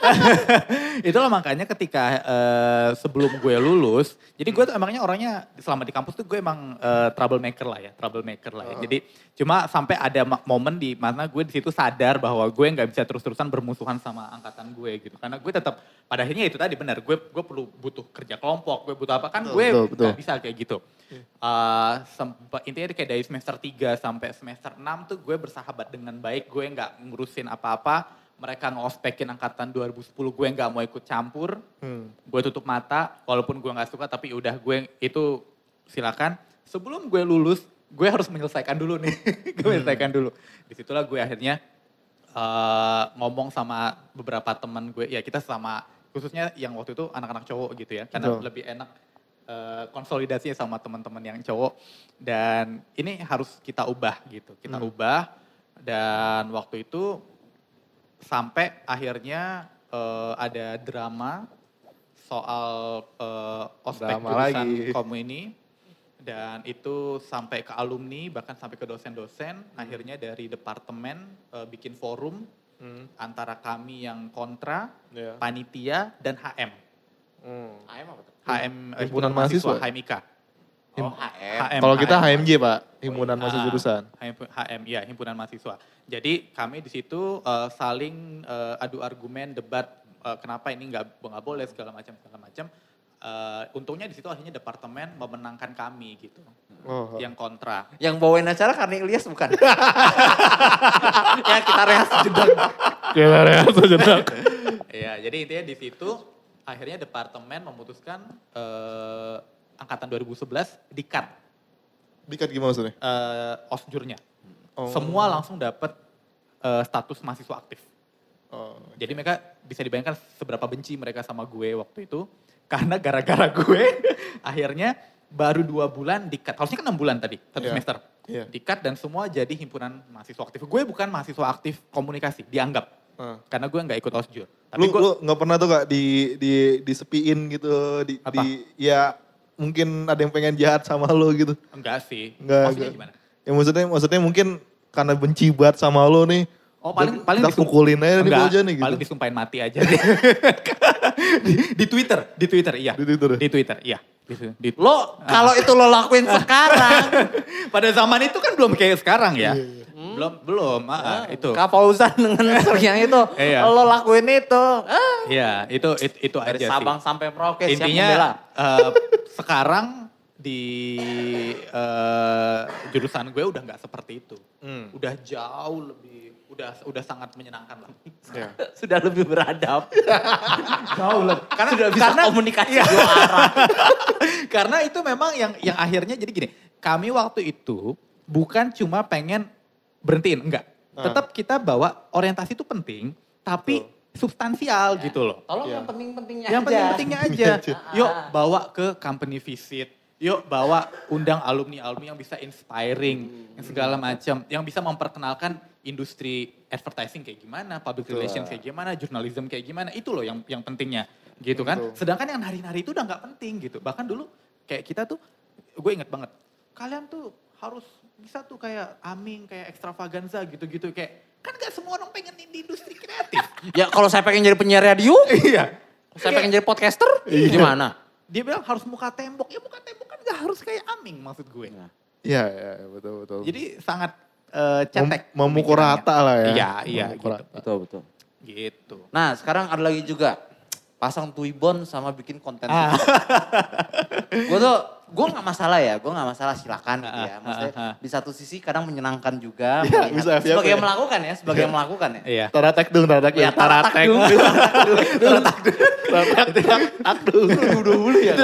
Itulah makanya ketika eh, sebelum gue lulus, jadi gue tuh emangnya orangnya selama di kampus tuh gue emang eh, troublemaker lah ya, troublemaker lah ya. Jadi cuma sampai ada momen di mana gue di situ sadar bahwa gue nggak bisa terus-terusan bermusuhan sama angkatan gue gitu. Karena gue tetap pada akhirnya itu tadi benar, gue gue perlu butuh kerja kelompok, gue butuh apa kan Betul, gue nggak bisa kayak gitu. Eh, sempat intinya kayak dari semester 3 sampai semester 6 tuh gue bersahabat dengan baik, gue nggak ngurusin apa-apa. Mereka ngospekin angkatan 2010 gue nggak mau ikut campur, Hmm. gue tutup mata, walaupun gue nggak suka tapi udah gue itu silakan. Sebelum gue lulus, gue harus menyelesaikan dulu nih, gue menyelesaikan dulu. Di situlah gue akhirnya eh, ngomong sama beberapa teman gue, ya kita sama khususnya yang waktu itu anak-anak cowok gitu ya, karena Betul. lebih enak eh, konsolidasinya sama teman-teman yang cowok dan ini harus kita ubah gitu, kita Hmm. ubah dan waktu itu sampai akhirnya eh, ada drama soal eh, ospek Drama jurusan lagi. komu ini dan itu sampai ke alumni bahkan sampai ke dosen-dosen akhirnya dari departemen eh, bikin forum Hmm. antara kami yang kontra Iya. panitia dan HM Hmm. HM apa tuh? HM eh, Himpunan mahasiswa. HMIK Oh, HM. HM, Kalau kita HM. HMJ pak, himpunan Ah, mahasiswa jurusan. HM, HM, ya himpunan mahasiswa. Jadi kami di situ eh, saling eh, adu argumen, debat eh, kenapa ini nggak nggak boleh segala macam segala macam. Eh, untungnya di situ akhirnya departemen memenangkan kami gitu, Oh. yang kontra. Yang bawain acara karena Ilyas bukan? ya kita rehat sejenak. Kita rehat sejenak. Ya, jadi intinya di situ akhirnya departemen memutuskan eh, angkatan 2011 di-cut Dikat gimana maksudnya? eh, osjurnya. Oh. Semua langsung dapat eh, status mahasiswa aktif. Oh. Jadi mereka bisa dibayangkan seberapa benci mereka sama gue waktu itu. Karena gara-gara gue akhirnya baru dua bulan dikat. Harusnya kan enam bulan tadi, satu Iya. semester. Iya. Dikat dan semua jadi himpunan mahasiswa aktif. Gue bukan mahasiswa aktif komunikasi, dianggap. Ah. Karena gue nggak ikut osjur. Tapi Lu gue, lu nggak pernah tuh gak di di disepiin gitu di, Apa? di ya mungkin ada yang pengen jahat sama lu gitu. enggak sih. Enggak. Maksudnya enggak. gimana? Ya maksudnya maksudnya mungkin karena benci banget sama lu nih. Oh paling paling pukulin aja nih aja nih gitu. Paling disumpahin mati aja di, di Twitter, di Twitter iya. Di Twitter ya? Di Twitter, iya. Di, di- Lo kalau itu lo lakuin sekarang. Pada zaman itu kan belum kayak sekarang ya. Iya, Belum, belum, ah, ah, itu. Kak Fauzan dengan yang itu. Iya. Lo lakuin itu. Ah. Iya, itu itu, itu Dari aja Sabang sih. sampai Merauke. Intinya eh, sekarang di eh, jurusan gue udah nggak seperti itu. Hmm. Udah jauh lebih, udah udah sangat menyenangkan lah. Ya. Sudah lebih beradab. jauh lebih. Karena Sudah bisa karena, komunikasi Iya. dua arah. karena itu memang yang yang akhirnya jadi gini. Kami waktu itu bukan cuma pengen berhentiin, enggak. Ah. Tetap kita bawa orientasi itu penting, tapi substansial gitu loh. Tolong Iya. yang penting-pentingnya Yang aja. penting-pentingnya aja. aja. Yuk bawa ke company visit. Yuk bawa undang alumni-alumni yang bisa inspiring, yang segala macam, yang bisa memperkenalkan industri advertising kayak gimana, public Betul. relations kayak gimana, journalism kayak gimana, itu loh yang yang pentingnya, gitu kan. Betul. Sedangkan yang nari-nari itu udah nggak penting gitu. Bahkan dulu kayak kita tuh, gue inget banget, kalian tuh harus bisa tuh kayak Aming, kayak extravaganza gitu-gitu, kayak kan gak semua orang pengen di industri kreatif. Ya kalau saya pengen jadi penyiar radio, iya. saya pengen jadi podcaster, gimana? dia bilang harus muka tembok. Ya muka tembok kan gak harus kayak Aming maksud gue. Iya, iya, betul betul. Jadi sangat eh, cetek. Mem- memukul rata lah ya. Iya, iya gitu. rata. Betul, betul. Gitu. Nah sekarang ada lagi juga. Pasang tuibon sama bikin konten. Ah. gue tuh, gue gak masalah ya, gue gak masalah silakan gitu ya. Maksudnya di satu sisi kadang menyenangkan juga. Iya, melihat- bisa, sebagai ya. yang melakukan ya, sebagai yang melakukan ya. Iya. Taratek dong, taratek Ya, dong. Taratek. taratek Taratek dong. Itu 2020 ya? Itu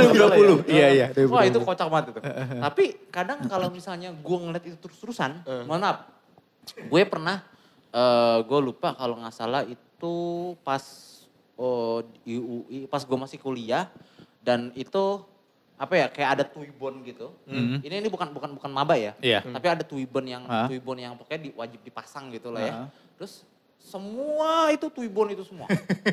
2020. Iya, iya, itu Wah 2020. itu kocak banget itu. Tapi kadang kalau misalnya gue ngeliat itu terus-terusan, mohon maaf. Gue pernah, eh gue lupa kalau nggak salah itu pas oh, di UI, pas gue masih kuliah. Dan itu apa ya kayak ada tuibon gitu. Mhm. Ini ini bukan bukan bukan maba ya. Iya. Tapi ada tuibon yang Ah. tuibon yang pokoknya di, wajib dipasang gitu lah ya. Ah. Terus semua itu tuibon itu semua.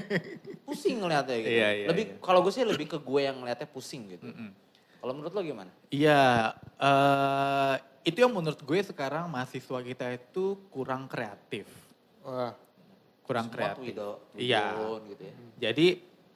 pusing ngeliatnya gitu. Iya, iya, lebih iya. kalau gue sih lebih ke gue yang ngeliatnya pusing gitu. Mm-mm. Kalau menurut lo gimana? Iya, eh, itu yang menurut gue sekarang mahasiswa kita itu kurang kreatif. Wah, Kurang Semua kreatif. tuido, Iya. gitu ya. Jadi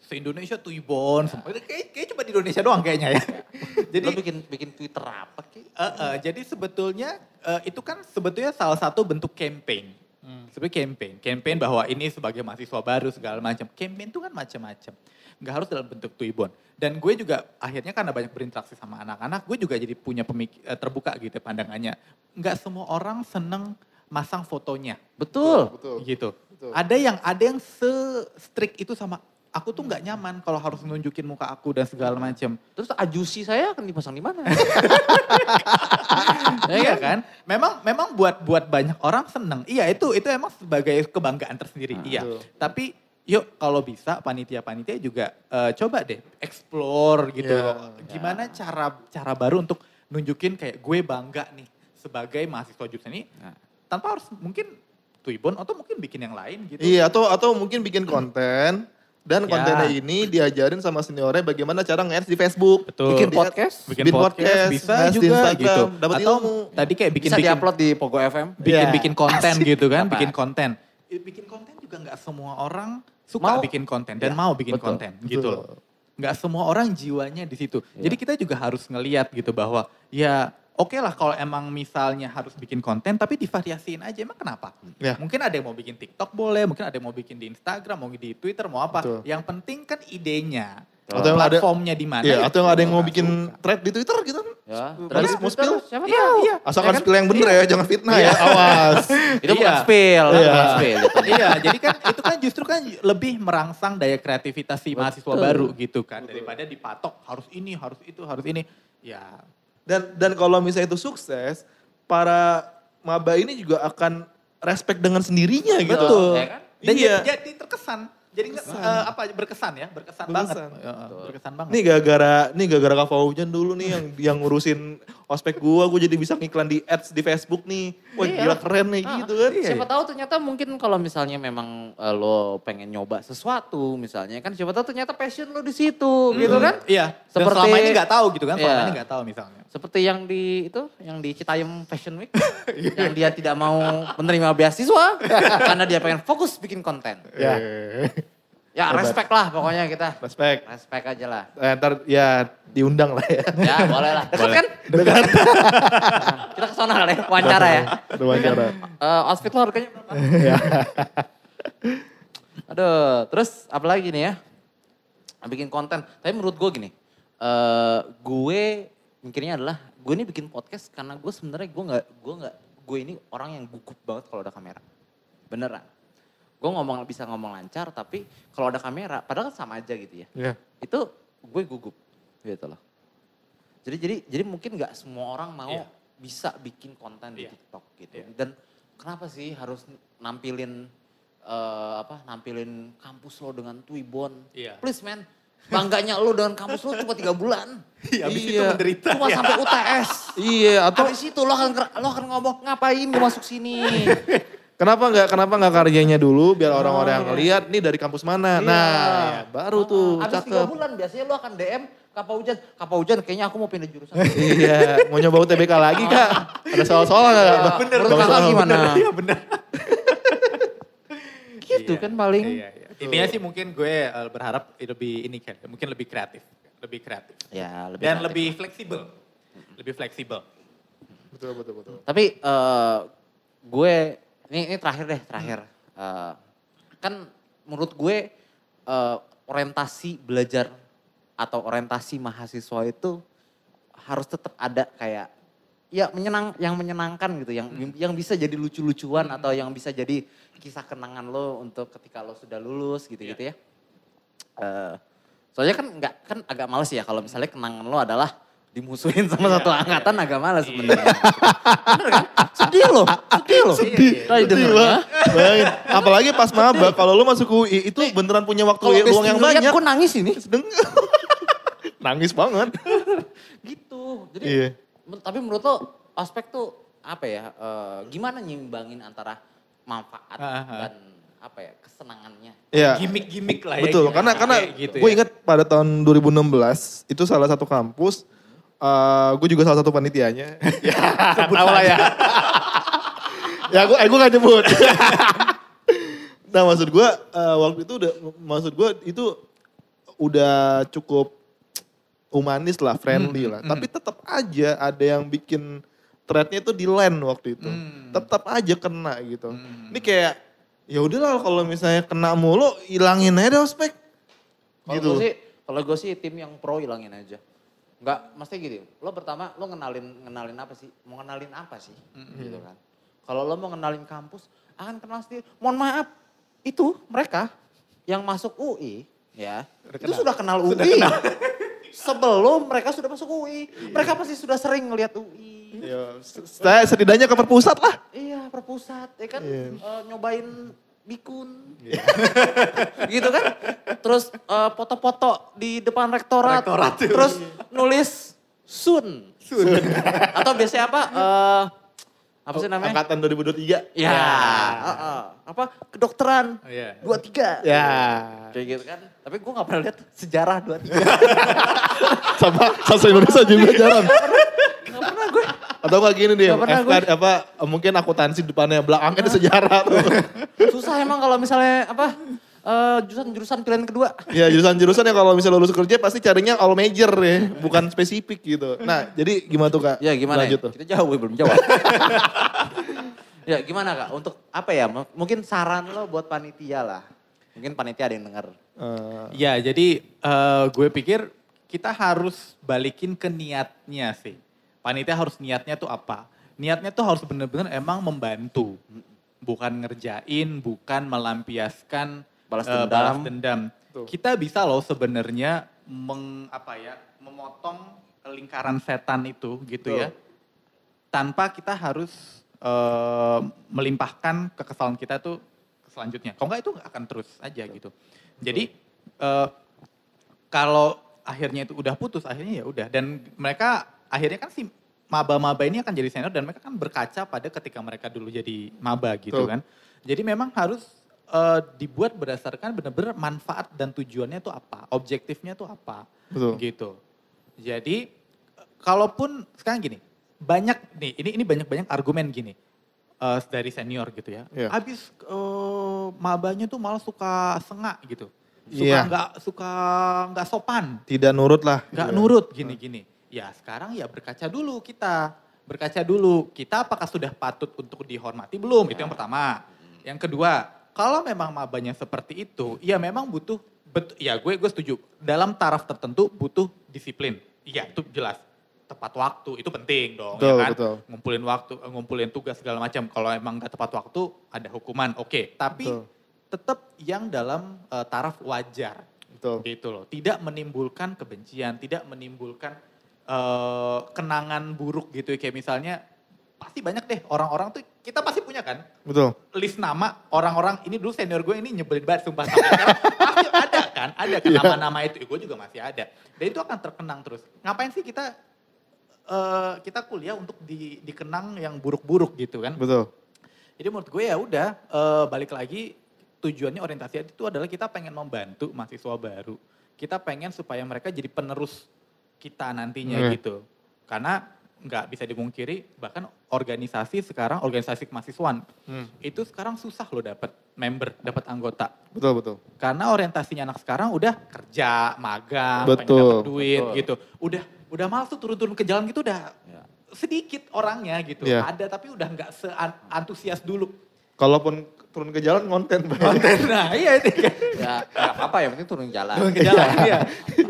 se-Indonesia tuibon semua. Kayak, kayak cuma di Indonesia doang kayaknya ya. Jadi Jadi lo bikin bikin Twitter apa sih? Eh, eh, jadi sebetulnya eh, itu kan sebetulnya salah satu bentuk campaign. Sebenarnya campaign, campaign bahwa ini sebagai mahasiswa baru segala macam. Campaign itu kan macam-macam, nggak harus dalam bentuk tuibon. Dan gue juga akhirnya karena banyak berinteraksi sama anak-anak, gue juga jadi punya pemik eh, terbuka gitu pandangannya. Nggak semua orang seneng masang fotonya, Betul. betul. gitu. Betul. Ada yang ada yang se strict itu sama aku tuh nggak nyaman kalau harus nunjukin muka aku dan segala macam. Terus ajusi saya akan dipasang di mana? iya kan? Memang memang buat buat banyak orang seneng. Iya itu itu emang sebagai kebanggaan tersendiri. iya. betul. Tapi yuk kalau bisa panitia-panitia juga eh, coba deh explore gitu. Iya. Gimana cara cara baru untuk nunjukin kayak gue bangga nih sebagai mahasiswa jurusan ini Nah. tanpa harus mungkin tuibon atau mungkin bikin yang lain gitu. Iya, atau atau mungkin bikin konten dan Ya. kontennya ini diajarin sama seniornya bagaimana cara nge di Facebook. Betul. Bikin podcast? Bikin, Bikin podcast, podcast, bisa juga Instagram, gitu. dapat Atau ilmu. tadi kayak bikin Bisa bikin diupload di Pogo FM. bikin Iya. bikin konten gitu kan, Apa? bikin konten. Bikin konten juga nggak semua orang suka Mau. bikin konten dan Ya, mau bikin betul, konten gitu betul. loh. Nggak semua orang jiwanya di situ. Iya. Jadi kita juga harus ngeliat gitu bahwa ya oke lah kalau emang misalnya harus bikin konten tapi divariasiin aja emang kenapa? Ya. Mungkin ada yang mau bikin TikTok boleh, mungkin ada yang mau bikin di Instagram, mau di Twitter, mau apa. Betul. Yang penting kan idenya. Atau yang ada- platformnya di mana. Iya, ya atau yang ada yang mau bikin suka. thread di Twitter gitu kan. Ya, terus mau spill, siapa Iya, iya. Asalkan Ya kan? spill yang bener ya, jangan fitnah ya, awas. Itu bukan Iya. spill, Iya. bukan spill. itu. iya, jadi kan itu kan justru kan lebih merangsang daya kreativitas si mahasiswa Betul. baru gitu kan daripada dipatok harus ini, harus itu, harus ini. Ya, Dan dan kalau misalnya itu sukses, para maba ini juga akan respect dengan sendirinya gitu. Betul. Ya kan? Dan Iya. jadi, jadi terkesan. Jadi nggak eh, apa berkesan ya, berkesan, Berkesan. banget. Ya, berkesan banget. Nih gara-gara nih gara-gara Kak Faujan dulu nih yang yang ngurusin ospek gua, gua jadi bisa ngiklan di ads di Facebook nih. Wah Iya. gila keren nih Ah, gitu kan. Siapa tahu ternyata mungkin kalau misalnya memang eh, lo pengen nyoba sesuatu misalnya kan siapa tahu ternyata passion lo di situ gitu kan? Iya. Dan Seperti- selama ini nggak tahu gitu kan, selama Iya. ini nggak tahu misalnya. Seperti yang di itu yang di Citayam Fashion Week yang dia tidak mau menerima beasiswa karena dia pengen fokus bikin konten. Ya. Ya respect lah pokoknya kita. Respect. Respect aja lah. Eh, ntar ya diundang lah ya. Ya boleh lah. Dekat kan? Dekat. Kita ke sana kali ya, wawancara ya. Wawancara. Eh, outfit lo harganya berapa? Aduh, terus apa lagi nih ya? Bikin konten. Tapi menurut gue gini, eh gue mikirnya adalah gue ini bikin podcast karena gue sebenarnya gue nggak gue nggak gue ini orang yang gugup banget kalau ada kamera. Beneran. Gue ngomong bisa ngomong lancar tapi kalau ada kamera, padahal kan sama aja gitu ya. Iya. Itu gue gugup gitu loh. Jadi jadi jadi mungkin nggak semua orang mau Iya. bisa bikin konten di Iya. TikTok gitu. Iya. Dan kenapa sih harus nampilin eh, apa nampilin kampus lo dengan Twibbon? Iya. Please man, bangganya lo dengan kampus lo cuma tiga bulan. Iya, habis itu Iya. menderita. Cuma ya. sampai UTS. Iya, atau Habis itu lo akan lo akan ngomong ngapain gue masuk sini. kenapa nggak kenapa nggak karyanya dulu biar orang-orang yang ngeliat nih dari kampus mana. Iya. Nah, ya, baru tuh Habis tiga cakep. bulan biasanya lo akan DM Kapa Hujan. Kapa Hujan kayaknya aku mau pindah jurusan. iya, mau nyoba UTBK lagi kak? Ada soal-soal nggak? Iya, Bang? bener, kakak Soal. gimana? Iya benar. Gitu Iya. kan paling. Iya, iya. Intinya sih mungkin gue eh, berharap lebih ini kan, mungkin lebih kreatif, lebih kreatif. Ya, lebih Dan kreatif. lebih fleksibel. Lebih fleksibel. Betul, betul, betul. Tapi eh, gue ini ini terakhir deh terakhir. Eh, kan menurut gue eh, orientasi belajar atau orientasi mahasiswa itu harus tetap ada kayak ya menyenang yang menyenangkan gitu yang yang bisa jadi lucu-lucuan atau yang bisa jadi kisah kenangan lo untuk ketika lo sudah lulus gitu-gitu ya. Eh, soalnya kan nggak kan agak males ya kalau misalnya kenangan lo adalah dimusuhin sama satu angkatan agak males sebenarnya. Bener kan? Sedih loh, sedih loh. Sedih. Sedih, dengernya. Bang. Bayangin. Apalagi pas maba, kalau lu masuk UI itu beneran punya waktu luang yang banyak. Gue nangis ini. Nangis banget. Gitu. Jadi Iya. Men- tapi menurut lo aspek tuh apa ya? eh, gimana nyimbangin antara manfaat ah. dan apa ya kesenangannya? Iya. Gimik-gimik lah ya. Betul, gimana karena karena gitu gue ya. ingat pada tahun 2016 itu salah satu kampus, eh gue juga salah satu panitianya. ya, tahu lah ya. ya gue, eh, gue gak nyebut. nah maksud gue eh, waktu itu udah, maksud gue itu udah cukup humanis lah, friendly lah. Tapi tetap aja ada yang bikin threadnya itu di land waktu itu. Hmm. Tetap aja kena gitu. Hmm. Ini kayak ya udahlah kalau misalnya kena mulu hilangin aja ospek. Kalau Gitu. gue sih, kalau gue sih tim yang pro hilangin aja. Enggak, mesti gini. Lo pertama, lo ngenalin ngenalin apa sih? Mau ngenalin apa sih? Gitu kan. Kalau lo mau ngenalin kampus, akan kenal sendiri. Mohon maaf, itu mereka yang masuk UI, ya, itu kenal. sudah kenal UI. Sebelum mereka sudah masuk UI, mereka pasti sudah sering ngelihat UI. Ya, saya setidaknya ke perpusat lah. Iya, perpusat, ya kan Iya. eh, nyobain bikun. gitu kan. Terus eh, foto-foto di depan rektorat. Rektorat. Terus nulis sun. Atau biasanya apa? eh, apa sih namanya? Angkatan 2023. Ya, heeh. apa? Kedokteran. Oh, iya. Dua tiga. Ya. Kayak gitu kan. Tapi gue gak pernah lihat sejarah dua tiga. Sama sastra Indonesia juga jarang. gak pernah gue. Atau kayak gini pernah FK apa mungkin akuntansi depannya belakangnya ada sejarah tuh. Susah emang kalau misalnya apa? eh, jurusan-jurusan pilihan kedua. ya jurusan-jurusan yang kalau misalnya lulus kerja pasti carinya all major ya, bukan spesifik gitu. Nah, jadi gimana tuh Kak? Ya gimana Lanjut ya? tuh. Kita jauh ya, belum jawab. ya gimana kak? Untuk apa ya? Mungkin saran lo buat panitia lah. Mungkin panitia ada yang denger. Eh, Ya, jadi eh, gue pikir kita harus balikin ke niatnya sih. Panitia harus niatnya tuh apa? Niatnya tuh harus bener-bener emang membantu. Bukan ngerjain, bukan melampiaskan Balas dendam. balas dendam. Betul. Kita bisa loh sebenarnya meng apa ya, memotong lingkaran setan itu gitu ya. Betul. Tanpa kita harus eh, melimpahkan kekesalan kita tuh ke selanjutnya. Kalau enggak itu akan terus aja gitu. Jadi eh, kalau akhirnya itu udah putus, akhirnya ya udah. Dan mereka akhirnya kan si maba-maba ini akan jadi senior dan mereka kan berkaca pada ketika mereka dulu jadi maba gitu Betul. kan. Jadi memang harus eh, dibuat berdasarkan benar-benar manfaat dan tujuannya tuh apa, objektifnya tuh apa, Betul. gitu. Jadi kalaupun sekarang gini, banyak nih, ini ini banyak-banyak argumen gini eh, dari senior gitu ya. Iya. Abis eh, mabanya tuh malah suka sengak gitu, suka Iya. nggak suka nggak sopan, Tidak nurut lah. nggak Iya. nurut gini-gini. Ya sekarang ya berkaca dulu kita, berkaca dulu kita apakah sudah patut untuk dihormati belum? Itu yang pertama. Yang kedua, kalau memang mabanya seperti itu, ya memang butuh, bet, ya gue gue setuju. Dalam taraf tertentu butuh disiplin. Iya itu jelas. Tepat waktu itu penting dong, Betul, ya kan? betul. Ngumpulin waktu, eh, ngumpulin tugas segala macam. Kalau emang nggak tepat waktu, ada hukuman. Oke, tapi Betul. tetap yang dalam eh, taraf wajar Betul. gitu loh. Tidak menimbulkan kebencian, tidak menimbulkan eh, kenangan buruk gitu ya. Kayak misalnya pasti banyak deh orang-orang tuh kita pasti punya kan Betul. list nama orang-orang ini dulu senior gue ini nyebelin banget sumpah pasti ada kan ada kan nama-nama itu gue juga masih ada dan itu akan terkenang terus ngapain sih kita eh, kita kuliah untuk di, dikenang yang buruk-buruk gitu kan Betul. jadi menurut gue ya udah eh, balik lagi tujuannya orientasi itu adalah kita pengen membantu mahasiswa baru. Kita pengen supaya mereka jadi penerus kita nantinya Hmm. gitu. Karena nggak bisa dimungkiri bahkan organisasi sekarang organisasi kemahasiswaan Hmm. itu sekarang susah loh dapat member, dapat anggota. Betul, betul. Karena orientasinya anak sekarang udah kerja, magang, pengen Betul. dapat duit Betul. gitu. Udah udah malas tuh turun-turun ke jalan gitu udah Ya. sedikit orangnya gitu. Iya. Ada tapi udah nggak seantusias dulu. Kalaupun turun ke jalan konten. Konten. Nah iya itu kan. Ya nggak apa-apa yang penting turun jalan. Turun ke jalan iya.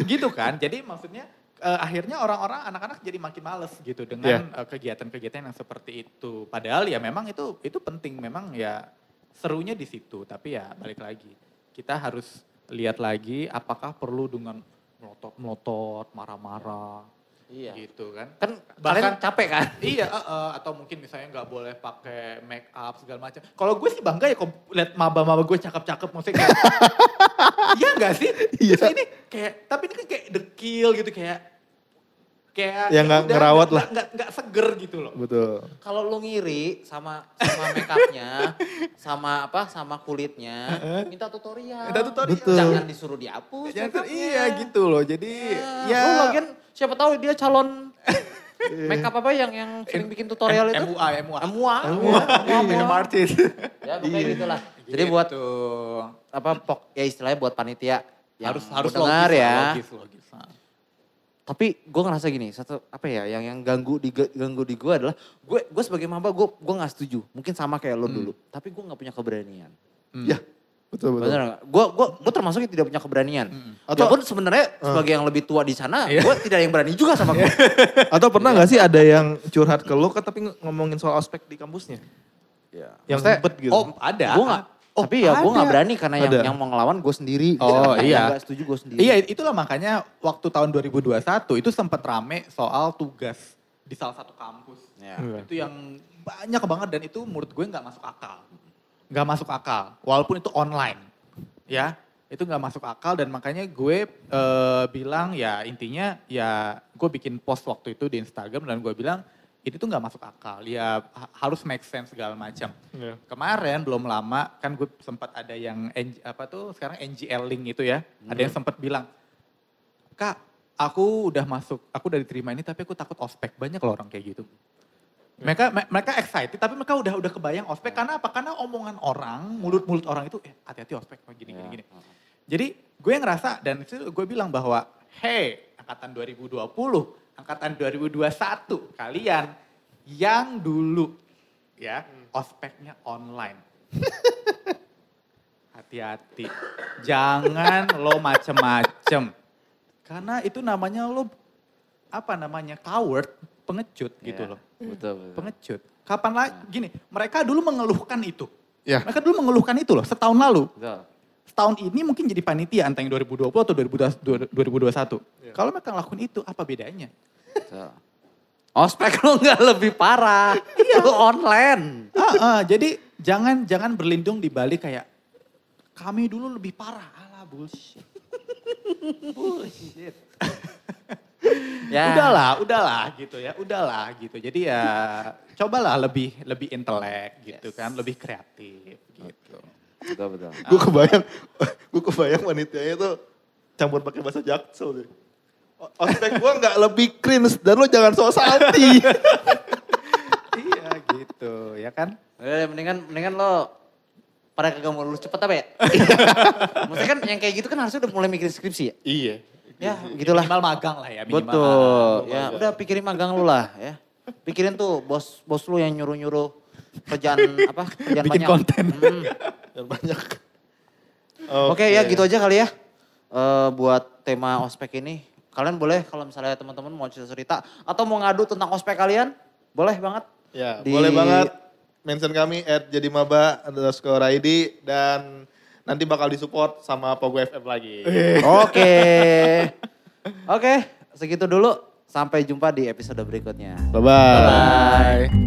Gitu kan. Jadi maksudnya eh, akhirnya orang-orang anak-anak jadi makin males gitu dengan eh, kegiatan-kegiatan yang seperti itu. Padahal ya memang itu itu penting memang ya serunya di situ. Tapi ya balik lagi kita harus lihat lagi apakah perlu dengan melotot-melotot, marah-marah Iya. gitu kan. Kan Bahkan- kalian capek kan? Iya, eh, eh, atau mungkin misalnya nggak boleh pakai make up segala macam. Kalau gue sih bangga ya kalau lihat maba-maba gue cakep-cakep maksudnya kayak, iya nggak sih? Iya. Terus ini kayak, tapi ini kan kayak dekil gitu kayak, kayak Ya, nggak ngerawat lah. nggak nggak seger gitu loh. Betul. Kalau lu ngiri sama sama make upnya, sama apa, sama kulitnya, minta tutorial. Minta tutorial. Betul. Jangan disuruh dihapus. Jangan iya gitu loh. Jadi Ya, ya lu lagian siapa tahu dia calon make up apa yang yang sering bikin tutorial itu? MUA, MUA. MUA. MUA. MUA. Minum artis. Ya pokoknya gitulah. Jadi buat Gitu. apa pok ya istilahnya buat panitia yang harus harus logis, ya. logis, logis. Tapi gue ngerasa gini, satu apa ya yang yang ganggu di ganggu di gue adalah gue gue sebagai maba gue gue nggak setuju. Mungkin sama kayak lo dulu, tapi gue nggak punya keberanian. Hmm. Ya, betul, betul. Nggak? Gue gue gue termasuk yang tidak punya keberanian. Atau- Atau pun sebenarnya sebagai yang lebih tua di sana, Iya. gue tidak ada yang berani juga sama gue. Atau pernah nggak sih ada yang curhat ke kan tapi ngomongin soal ospek di kampusnya? ya. Yang ribet gitu. Oh ada. Gue nggak. Oh, tapi ya gue nggak ada. berani karena yang Ada. yang mau ngelawan gue sendiri. Oh, Yang iya. nggak setuju gue sendiri. Iya itulah makanya waktu tahun 2021 itu sempat rame soal tugas di salah satu kampus. Ya. Iya. Itu yang banyak banget dan itu menurut gue nggak masuk akal. Nggak masuk akal, walaupun itu online. Ya, itu nggak masuk akal dan makanya gue eh, bilang ya intinya ya gue bikin post waktu itu di Instagram dan gue bilang itu tuh nggak masuk akal. Ya ha- harus make sense segala macam. Iya. Kemarin belum lama kan gue sempat ada yang NG apa tuh sekarang NGL link itu ya. Ada yang sempat bilang, "Kak, aku udah masuk, aku udah diterima ini tapi aku takut ospek." Banyak loh orang kayak gitu. Mereka me- mereka excited tapi mereka udah udah kebayang ospek karena apa? Karena omongan orang, mulut-mulut orang itu eh hati-hati ospek oh, gini gini Ya. gini. Jadi gue ngerasa dan itu gue bilang bahwa hey, angkatan 2020, angkatan 2021 kalian yang dulu ya ospeknya online. Hati-hati. Jangan lo macem-macem. Karena itu namanya lo apa namanya coward, pengecut gitu Ya, loh. Betul, betul. Pengecut. Kapan lagi gini, mereka dulu mengeluhkan itu. Ya. Mereka dulu mengeluhkan itu loh setahun lalu. Betul. Setahun ini mungkin jadi panitia antara yang 2020 atau 2021. Iya. Kalau mereka ngelakuin itu apa bedanya? Ospek lu nggak lebih parah. Iya. Lu online. Ah, ah, jadi jangan jangan berlindung di balik kayak kami dulu lebih parah. Alah bullshit. bullshit. Ya. Udahlah, udahlah gitu ya, udahlah gitu. Jadi ya cobalah lebih lebih intelek gitu kan, lebih kreatif gitu. Betul betul. Gue kebayang, gue kebayang wanitanya itu campur pakai bahasa jaksel deh. Ospek gue nggak lebih cringe dan lo jangan so salty. iya gitu, ya kan? Udah, mendingan mendingan lo pada kagak mau lulus cepet apa ya? Maksudnya kan yang kayak gitu kan harusnya udah mulai mikirin skripsi ya? iya. Ya gitulah. Minimal magang lah ya, minimal. Betul. Ya magang. udah pikirin magang lu lah ya. Pikirin tuh bos bos lu yang nyuruh-nyuruh kerjaan apa? Kerjaan Bikin banyak. konten. Hmm. Dan banyak. Oke ya gitu aja kali ya. Eh, buat tema ospek ini. Kalian boleh kalau misalnya teman-teman mau cerita-cerita atau mau ngadu tentang ospek kalian, boleh banget. Ya, Di- boleh banget mention kami at jadi maba underscore ID dan nanti bakal disupport sama Pogo FM lagi. Oke. Oke, segitu dulu. Sampai jumpa di episode berikutnya. Bye-bye. Bye.